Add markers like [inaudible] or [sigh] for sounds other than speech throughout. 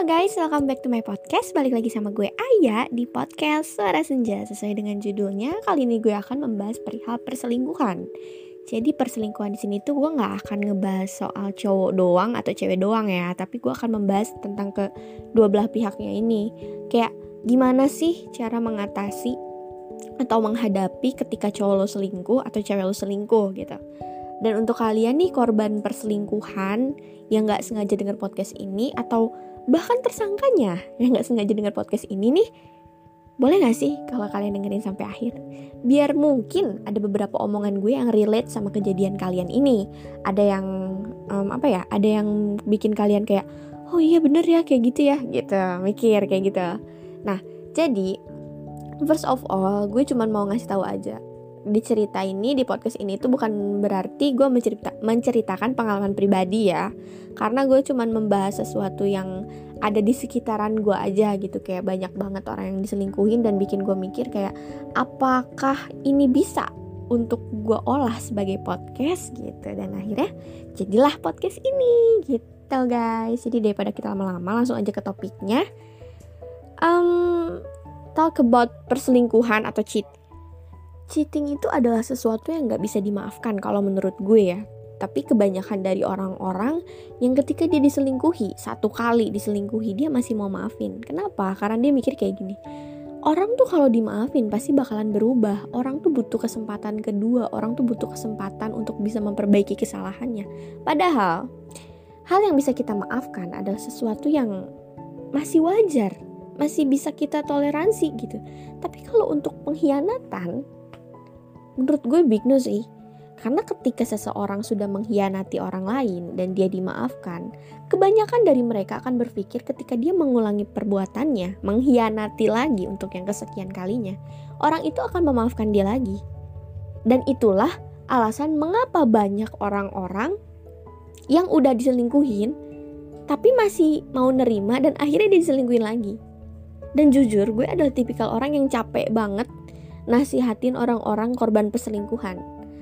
Halo guys, welcome back to my podcast. Balik lagi sama gue Aya di podcast Suara Senja. Sesuai dengan judulnya, kali ini gue akan membahas perihal perselingkuhan. Jadi perselingkuhan di sini tuh gue gak akan ngebahas soal cowok doang atau cewek doang ya. Tapi gue akan membahas tentang ke dua belah pihaknya ini. Kayak gimana sih cara mengatasi atau menghadapi ketika cowok lo selingkuh atau cewek lo selingkuh gitu. Dan untuk kalian nih korban perselingkuhan yang gak sengaja dengar podcast ini atau bahkan tersangkanya yang nggak sengaja dengar podcast ini nih boleh gak sih kalau kalian dengerin sampai akhir? Biar mungkin ada beberapa omongan gue yang relate sama kejadian kalian ini. Ada yang um, apa ya? Ada yang bikin kalian kayak, oh iya bener ya kayak gitu ya, gitu. Mikir kayak gitu. Nah, jadi first of all, gue cuma mau ngasih tahu aja di cerita ini di podcast ini tuh bukan berarti gue mencerita menceritakan pengalaman pribadi ya. Karena gue cuman membahas sesuatu yang ada di sekitaran gue aja gitu. Kayak banyak banget orang yang diselingkuhin dan bikin gue mikir kayak apakah ini bisa untuk gue olah sebagai podcast? Gitu. Dan akhirnya jadilah podcast ini gitu guys. Jadi daripada kita lama-lama langsung aja ke topiknya. Um, talk about perselingkuhan atau cheat cheating itu adalah sesuatu yang nggak bisa dimaafkan kalau menurut gue ya. Tapi kebanyakan dari orang-orang yang ketika dia diselingkuhi, satu kali diselingkuhi, dia masih mau maafin. Kenapa? Karena dia mikir kayak gini. Orang tuh kalau dimaafin pasti bakalan berubah. Orang tuh butuh kesempatan kedua, orang tuh butuh kesempatan untuk bisa memperbaiki kesalahannya. Padahal, hal yang bisa kita maafkan adalah sesuatu yang masih wajar, masih bisa kita toleransi gitu. Tapi kalau untuk pengkhianatan, menurut gue big news sih karena ketika seseorang sudah mengkhianati orang lain dan dia dimaafkan, kebanyakan dari mereka akan berpikir ketika dia mengulangi perbuatannya, mengkhianati lagi untuk yang kesekian kalinya, orang itu akan memaafkan dia lagi. Dan itulah alasan mengapa banyak orang-orang yang udah diselingkuhin tapi masih mau nerima dan akhirnya diselingkuhin lagi. Dan jujur, gue adalah tipikal orang yang capek banget nasihatin orang-orang korban perselingkuhan.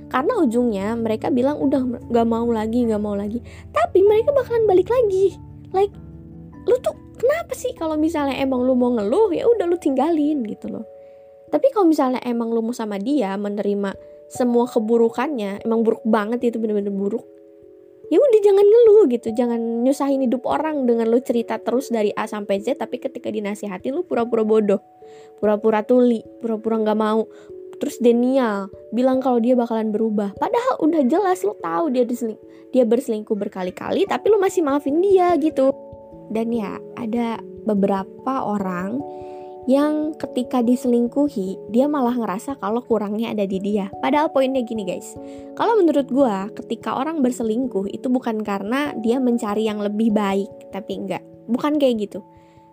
Karena ujungnya mereka bilang udah gak mau lagi gak mau lagi. Tapi mereka bakalan balik lagi. Like lu tuh kenapa sih kalau misalnya emang lu mau ngeluh ya udah lu tinggalin gitu loh. Tapi kalau misalnya emang lu mau sama dia menerima semua keburukannya emang buruk banget itu bener-bener buruk ya udah jangan ngeluh gitu. Jangan nyusahin hidup orang dengan lu cerita terus dari A sampai Z tapi ketika dinasihati lu pura-pura bodoh. Pura-pura tuli pura-pura nggak mau. Terus Daniel bilang kalau dia bakalan berubah. Padahal udah jelas lu tahu dia diseling dia berselingkuh berkali-kali tapi lu masih maafin dia gitu. Dan ya ada beberapa orang yang ketika diselingkuhi dia malah ngerasa kalau kurangnya ada di dia. Padahal poinnya gini guys, kalau menurut gue ketika orang berselingkuh itu bukan karena dia mencari yang lebih baik, tapi enggak, bukan kayak gitu.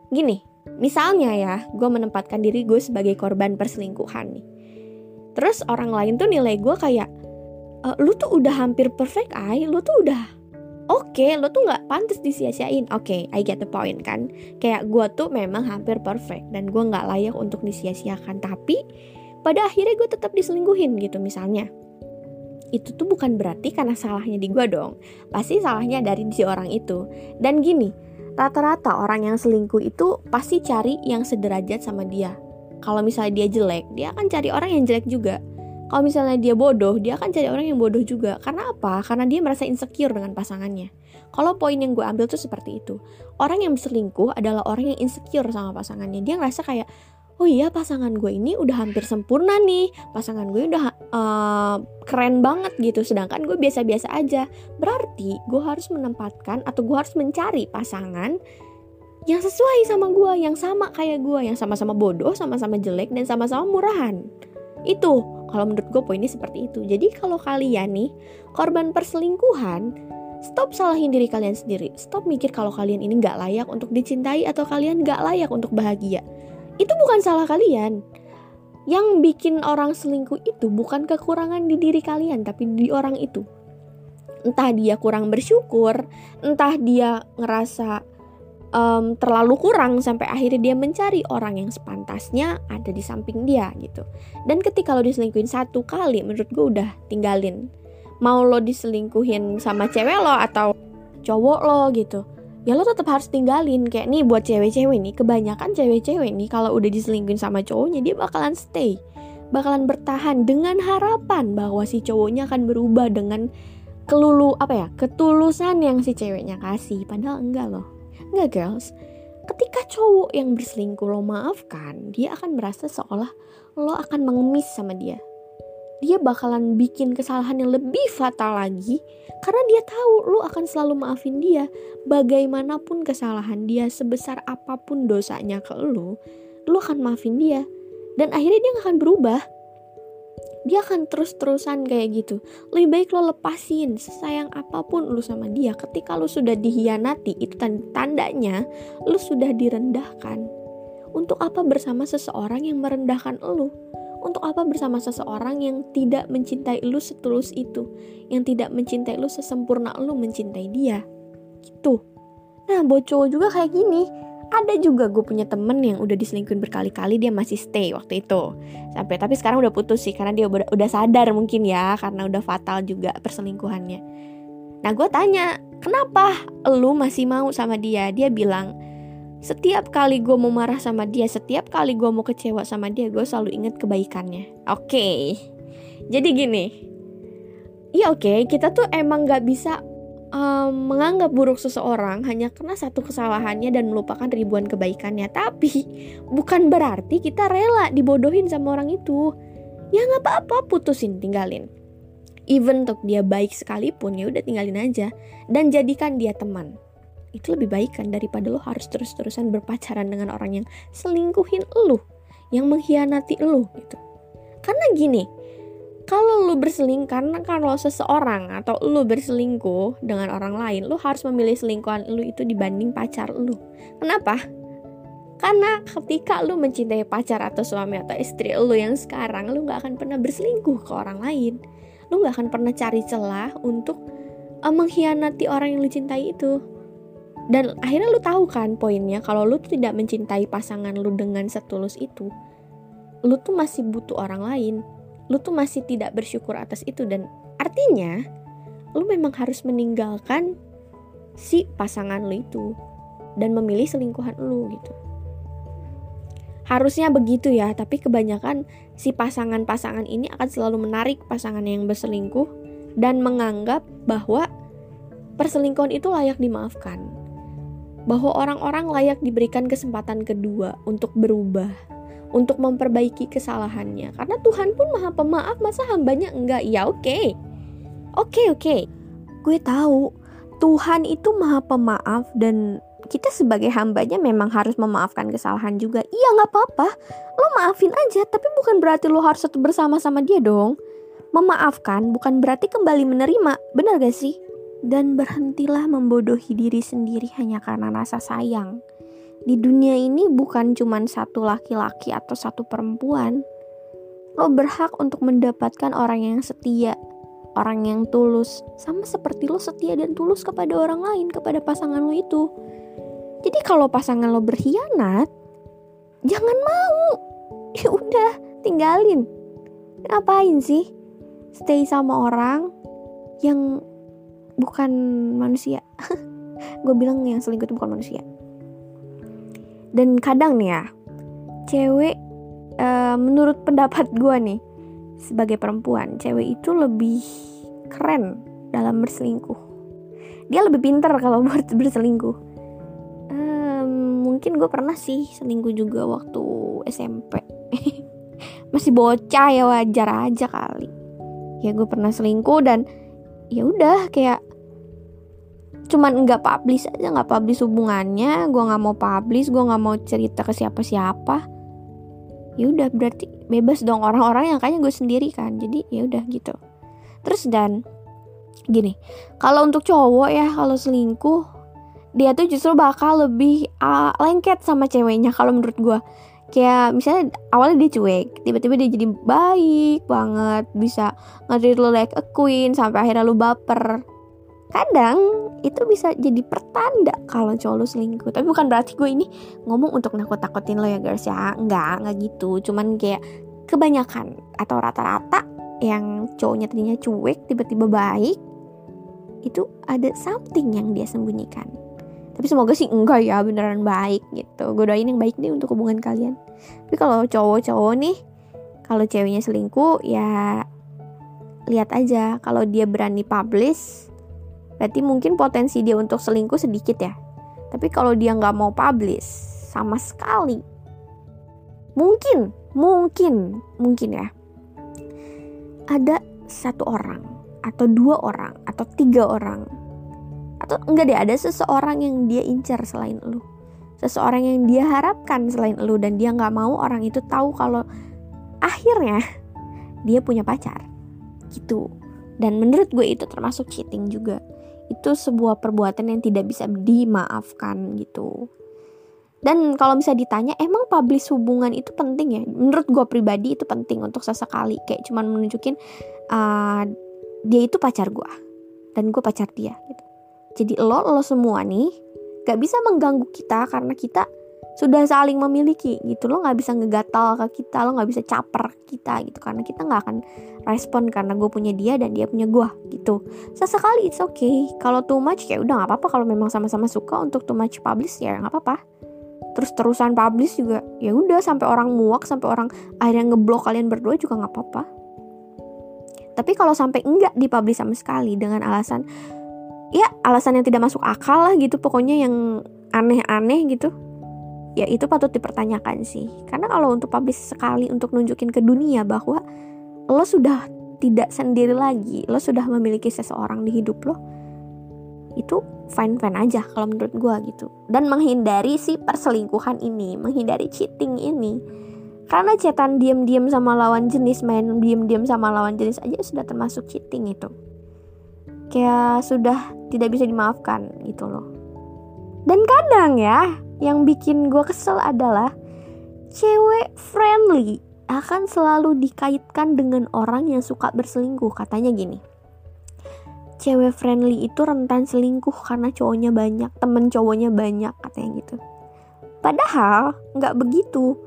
Gini, misalnya ya, gue menempatkan diri gue sebagai korban perselingkuhan nih. Terus orang lain tuh nilai gue kayak, e, lu tuh udah hampir perfect ay, lu tuh udah oke okay, lo tuh nggak pantas disia-siain. Oke okay, I get the point kan? Kayak gue tuh memang hampir perfect dan gue nggak layak untuk disia-siakan. Tapi pada akhirnya gue tetap diselingkuhin gitu misalnya. Itu tuh bukan berarti karena salahnya di gue dong. Pasti salahnya dari si orang itu. Dan gini rata-rata orang yang selingkuh itu pasti cari yang sederajat sama dia. Kalau misalnya dia jelek dia akan cari orang yang jelek juga kalau misalnya dia bodoh, dia akan cari orang yang bodoh juga. Karena apa? Karena dia merasa insecure dengan pasangannya. Kalau poin yang gue ambil tuh seperti itu. Orang yang berselingkuh adalah orang yang insecure sama pasangannya. Dia ngerasa kayak, oh iya pasangan gue ini udah hampir sempurna nih. Pasangan gue udah uh, keren banget gitu. Sedangkan gue biasa-biasa aja. Berarti gue harus menempatkan atau gue harus mencari pasangan yang sesuai sama gue, yang sama kayak gue, yang sama-sama bodoh, sama-sama jelek, dan sama-sama murahan. Itu kalau menurut gue poinnya seperti itu. Jadi kalau kalian nih korban perselingkuhan, stop salahin diri kalian sendiri. Stop mikir kalau kalian ini nggak layak untuk dicintai atau kalian nggak layak untuk bahagia. Itu bukan salah kalian. Yang bikin orang selingkuh itu bukan kekurangan di diri kalian, tapi di orang itu. Entah dia kurang bersyukur, entah dia ngerasa um, terlalu kurang sampai akhirnya dia mencari orang yang sepantasnya ada di samping dia gitu. Dan ketika lo diselingkuhin satu kali, menurut gue udah tinggalin. Mau lo diselingkuhin sama cewek lo atau cowok lo gitu. ya lo tetap harus tinggalin kayak nih buat cewek-cewek nih kebanyakan cewek-cewek nih kalau udah diselingkuhin sama cowoknya dia bakalan stay bakalan bertahan dengan harapan bahwa si cowoknya akan berubah dengan kelulu apa ya ketulusan yang si ceweknya kasih padahal enggak loh enggak girls. Ketika cowok yang berselingkuh lo maafkan dia akan merasa seolah lo akan mengemis sama dia. Dia bakalan bikin kesalahan yang lebih fatal lagi karena dia tahu lu akan selalu maafin dia. Bagaimanapun kesalahan dia sebesar apa pun dosanya ke lu lu akan maafin dia. Dan akhirnya dia gak akan berubah dia akan terus-terusan kayak gitu lebih baik lo lepasin sesayang apa pun lu sama dia ketika lu sudah dihianati itu tandanya lu sudah direndahkan untuk apa bersama seseorang yang merendahkan lu untuk apa bersama seseorang yang tidak mencintai lu setulus itu, yang tidak mencintai lu sesempurna lu mencintai dia. Gitu. Nah, buat juga kayak gini. Ada juga gue punya temen yang udah diselingkuhin berkali-kali dia masih stay waktu itu sampai tapi sekarang udah putus sih karena dia udah, sadar mungkin ya karena udah fatal juga perselingkuhannya. Nah gue tanya kenapa lu masih mau sama dia? Dia bilang setiap kali gue mau marah sama dia, setiap kali gue mau kecewa sama dia, gue selalu inget kebaikannya. Oke, okay. jadi gini, iya oke, okay, kita tuh emang gak bisa um, menganggap buruk seseorang hanya karena satu kesalahannya dan melupakan ribuan kebaikannya. Tapi bukan berarti kita rela dibodohin sama orang itu. Ya nggak apa-apa, putusin, tinggalin. Even untuk dia baik sekalipun ya udah tinggalin aja dan jadikan dia teman itu lebih baik kan daripada lo harus terus-terusan berpacaran dengan orang yang selingkuhin lo, yang mengkhianati lo gitu. Karena gini, kalau lo berselingkuh karena kalau seseorang atau lo berselingkuh dengan orang lain, lo harus memilih selingkuhan lo itu dibanding pacar lo. Kenapa? Karena ketika lo mencintai pacar atau suami atau istri lo yang sekarang, lo gak akan pernah berselingkuh ke orang lain. Lo gak akan pernah cari celah untuk uh, mengkhianati orang yang lo cintai itu dan akhirnya lu tahu kan poinnya kalau lu tidak mencintai pasangan lu dengan setulus itu lu tuh masih butuh orang lain lu tuh masih tidak bersyukur atas itu. Dan artinya lu memang harus meninggalkan si pasangan lu itu dan memilih selingkuhan lu gitu. Harusnya begitu ya tapi kebanyakan si pasangan-pasangan ini akan selalu menarik pasangan yang berselingkuh dan menganggap bahwa perselingkuhan itu layak dimaafkan. Bahwa orang-orang layak diberikan kesempatan kedua untuk berubah, untuk memperbaiki kesalahannya. Karena Tuhan pun maha pemaaf, masa hambanya enggak? Ya oke. Okay. Oke, okay, oke. Okay. Gue tahu Tuhan itu maha pemaaf dan kita sebagai hambanya memang harus memaafkan kesalahan juga. Iya nggak apa-apa, lo maafin aja. Tapi bukan berarti lo harus satu bersama sama dia dong. Memaafkan bukan berarti kembali menerima, benar gak sih? dan berhentilah membodohi diri sendiri hanya karena rasa sayang. Di dunia ini bukan cuma satu laki-laki atau satu perempuan. Lo berhak untuk mendapatkan orang yang setia, orang yang tulus, sama seperti lo setia dan tulus kepada orang lain, kepada pasangan lo itu. Jadi kalau pasangan lo berkhianat, jangan mau. [laughs] Ya udah, tinggalin. Ngapain sih? Stay sama orang yang bukan manusia [laughs] gue bilang yang selingkuh itu bukan manusia dan kadang nih ya cewek uh, menurut pendapat gue nih sebagai perempuan cewek itu lebih keren dalam berselingkuh. Dia lebih pintar kalau [laughs] buat berselingkuh. Um, mungkin gue pernah sih selingkuh juga waktu SMP [laughs] masih bocah ya wajar aja kali. Ya gue pernah selingkuh dan ya udah kayak cuman nggak publish aja nggak publish hubungannya. Gue nggak mau publish gue nggak mau cerita ke siapa-siapa. Ya udah berarti bebas dong orang-orang yang kayaknya gue sendiri kan. Jadi ya udah gitu. Terus dan gini kalau untuk cowok ya kalau selingkuh dia tuh justru bakal lebih uh, lengket sama ceweknya kalau menurut gue kayak misalnya awalnya dia cuek tiba-tiba dia jadi baik banget bisa nge lo like a queen sampai akhirnya lu baper. Kadang itu bisa jadi pertanda kalau cowok lu selingkuh. Tapi bukan berarti gue ini ngomong untuk nakut-nakutin lo ya guys ya. Enggak enggak gitu. Cuman kayak kebanyakan atau rata-rata yang cowoknya tadinya cuek tiba-tiba baik itu ada something yang dia sembunyikan. Tapi semoga sih enggak ya beneran baik gitu. Gue doain yang baik nih untuk hubungan kalian. Tapi kalau cowok-cowok nih kalau ceweknya selingkuh ya lihat aja. Kalau dia berani publish berarti mungkin potensi dia untuk selingkuh sedikit ya. Tapi kalau dia nggak mau publish sama sekali. Mungkin mungkin mungkin ya. Ada satu orang atau dua orang atau tiga orang. Atau enggak deh ada seseorang yang dia incar selain lu. Seseorang yang dia harapkan selain lu dan dia nggak mau orang itu tahu kalau akhirnya dia punya pacar. Gitu. Dan menurut gue itu termasuk cheating juga itu sebuah perbuatan yang tidak bisa dimaafkan gitu. Dan kalau bisa ditanya emang publish hubungan itu penting ya? Menurut gue pribadi itu penting untuk sesekali. Kayak cuman menunjukin uh, dia itu pacar gue dan gue pacar dia gitu. Jadi lo lo semua nih gak bisa mengganggu kita karena kita sudah saling memiliki gitu lo nggak bisa ngegatal ke kita lo nggak bisa caper kita gitu. Karena kita nggak akan respon karena gue punya dia dan dia punya gue gitu. Sesekali it's okay. Kalau too much ya udah nggak apa-apa. Kalau memang sama-sama suka untuk too much publish ya nggak apa-apa. Terus terusan publish juga ya udah. Sampai orang muak sampai orang akhirnya ngeblok kalian berdua juga nggak apa-apa. Tapi kalau sampai enggak dipublish sama sekali dengan alasan ya alasan yang tidak masuk akal lah gitu. Pokoknya yang aneh-aneh gitu ya itu patut dipertanyakan sih. Karena kalau untuk publish sekali untuk nunjukin ke dunia bahwa lo sudah tidak sendiri lagi lo sudah memiliki seseorang di hidup lo itu fine fine aja kalau menurut gue gitu. Dan menghindari si perselingkuhan ini menghindari cheating ini. Karena cetan diam-diam sama lawan jenis main diam-diam sama lawan jenis aja sudah termasuk cheating itu. Kayak sudah tidak bisa dimaafkan gitu loh. Dan kadang ya yang bikin gue kesel adalah cewek friendly akan selalu dikaitkan dengan orang yang suka berselingkuh. Katanya gini cewek friendly itu rentan selingkuh karena cowoknya banyak temen cowoknya banyak katanya gitu. Padahal nggak begitu.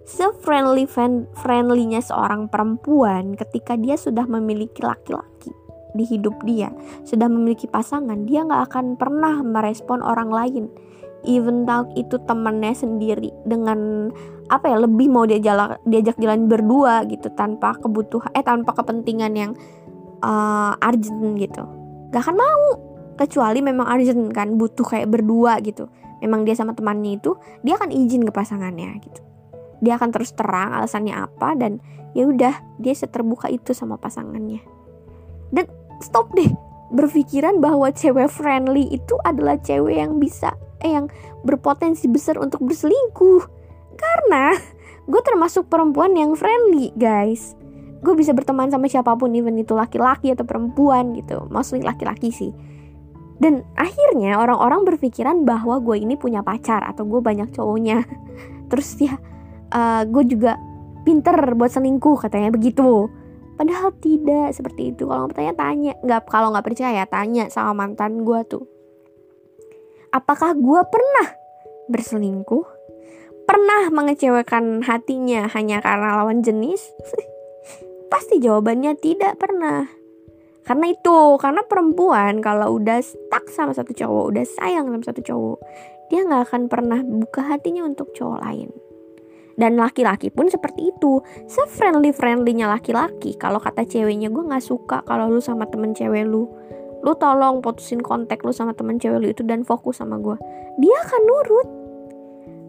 Se-friendly friendlynya seorang perempuan ketika dia sudah memiliki laki-laki di hidup dia sudah memiliki pasangan dia nggak akan pernah merespon orang lain even though itu temannya sendiri dengan apa ya lebih mau dia jalan diajak jalan berdua gitu tanpa kebutuhan eh tanpa kepentingan yang uh, urgent gitu. Gak akan mau kecuali memang urgent kan butuh kayak berdua gitu. Memang dia sama temannya itu dia akan izin ke pasangannya gitu. Dia akan terus terang alasannya apa dan ya udah dia seterbuka itu sama pasangannya. Dan stop deh berpikiran bahwa cewek friendly itu adalah cewek yang bisa yang berpotensi besar untuk berselingkuh. Karena gue termasuk perempuan yang friendly guys. Gue bisa berteman sama siapa pun even itu laki-laki atau perempuan gitu. Mostly laki-laki sih. Dan akhirnya orang-orang berpikiran bahwa gue ini punya pacar atau gue banyak cowoknya. [laughs] Terus ya uh, gue juga pinter buat selingkuh katanya begitu. Padahal tidak seperti itu. Kalau bertanya tanya. Nggak kalau nggak percaya tanya sama mantan gue tuh apakah gue pernah berselingkuh? Pernah mengecewakan hatinya hanya karena lawan jenis? [laughs] Pasti jawabannya tidak pernah. Karena itu karena perempuan kalau udah stuck sama satu cowok udah sayang sama satu cowok dia nggak akan pernah buka hatinya untuk cowok lain. Dan laki-laki pun seperti itu. Se-friendly friendlynya laki-laki. Kalau kata ceweknya gue nggak suka kalau lu sama temen cewek lu lu tolong putusin kontak lu sama temen cewek lu itu dan fokus sama gue dia akan nurut.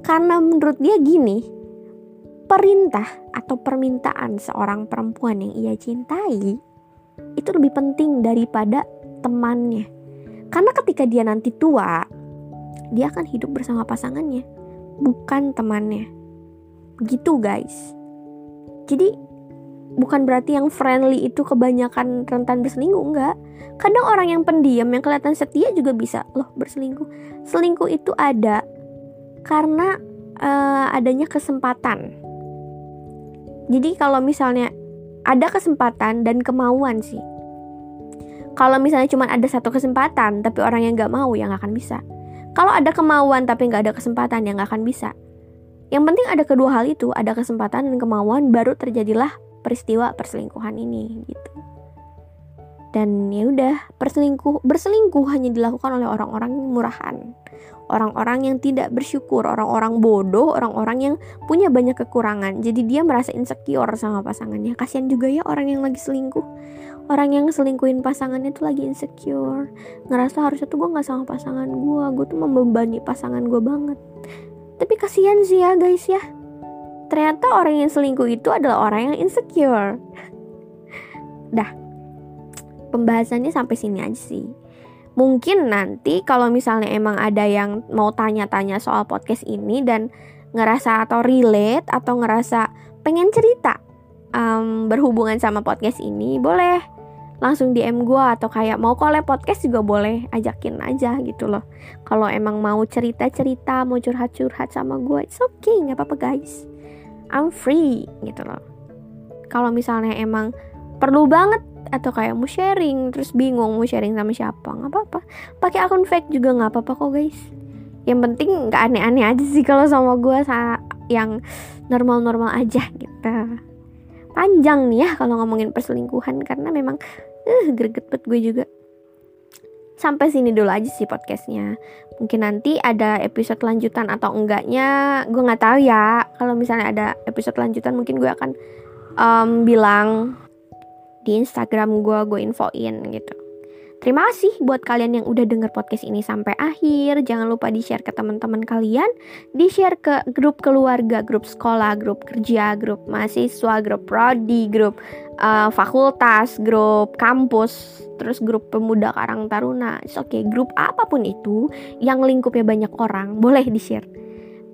Karena menurut dia gini perintah atau permintaan seorang perempuan yang ia cintai itu lebih penting daripada temannya. Karena ketika dia nanti tua dia akan hidup bersama pasangannya bukan temannya. Gitu guys. Jadi bukan berarti yang friendly itu kebanyakan rentan berselingkuh enggak. Kadang orang yang pendiam yang kelihatan setia juga bisa. Loh berselingkuh. Selingkuh itu ada karena uh, adanya kesempatan. Jadi kalau misalnya ada kesempatan dan kemauan sih. Kalau misalnya cuma ada satu kesempatan tapi orang yang nggak mau yang akan bisa. Kalau ada kemauan tapi nggak ada kesempatan yang nggak akan bisa. Yang penting ada kedua hal itu, ada kesempatan dan kemauan baru terjadilah peristiwa perselingkuhan ini gitu. dan ya udah berselingkuh berselingkuh hanya dilakukan oleh orang-orang murahan orang-orang yang tidak bersyukur, orang-orang bodoh, orang-orang yang punya banyak kekurangan. Jadi dia merasa insecure sama pasangannya. Kasihan juga ya orang yang lagi selingkuh. Orang yang selingkuhin pasangannya tuh lagi insecure. Ngerasa harusnya tuh gue gak sama pasangan gue. Gue tuh membebani pasangan gue banget. Tapi kasihan sih ya guys ya. Ternyata orang yang selingkuh itu adalah orang yang insecure. Dah. Pembahasannya sampai sini aja sih mungkin nanti kalau misalnya emang ada yang mau tanya-tanya soal podcast ini dan ngerasa atau relate atau ngerasa pengen cerita um, berhubungan sama podcast ini boleh langsung DM gue atau kayak mau collab podcast juga boleh ajakin aja gitu loh kalau emang mau cerita-cerita mau curhat-curhat sama gue it's okay nggak apa-apa guys I'm free gitu loh. Kalau misalnya emang perlu banget atau kayak mau sharing terus bingung mau sharing sama siapa nggak apa-apa. Pakai akun fake juga nggak apa-apa kok guys. Yang penting nggak aneh-aneh aja sih kalau sama gue yang normal-normal aja gitu. Panjang nih ya kalau ngomongin perselingkuhan karena memang uh, greget gue juga sampai sini dulu aja sih podcastnya. Mungkin nanti ada episode lanjutan atau enggaknya gue nggak tahu ya. Kalau misalnya ada episode lanjutan mungkin gue akan um, bilang di Instagram gue gue infoin gitu Terima kasih buat kalian yang udah denger podcast ini sampai akhir. Jangan lupa di-share ke teman-teman kalian, di-share ke grup keluarga, grup sekolah, grup kerja, grup mahasiswa, grup prodi, grup uh, fakultas, grup kampus, terus grup pemuda Karang Taruna. Oke, okay, grup apa pun itu yang lingkupnya banyak orang, boleh di-share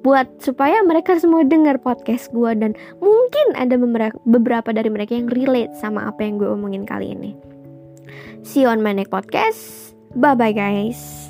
buat supaya mereka semua dengar podcast gue dan mungkin ada beberapa dari mereka yang relate sama apa yang gue omongin kali ini. See you on my next podcast. Bye bye guys.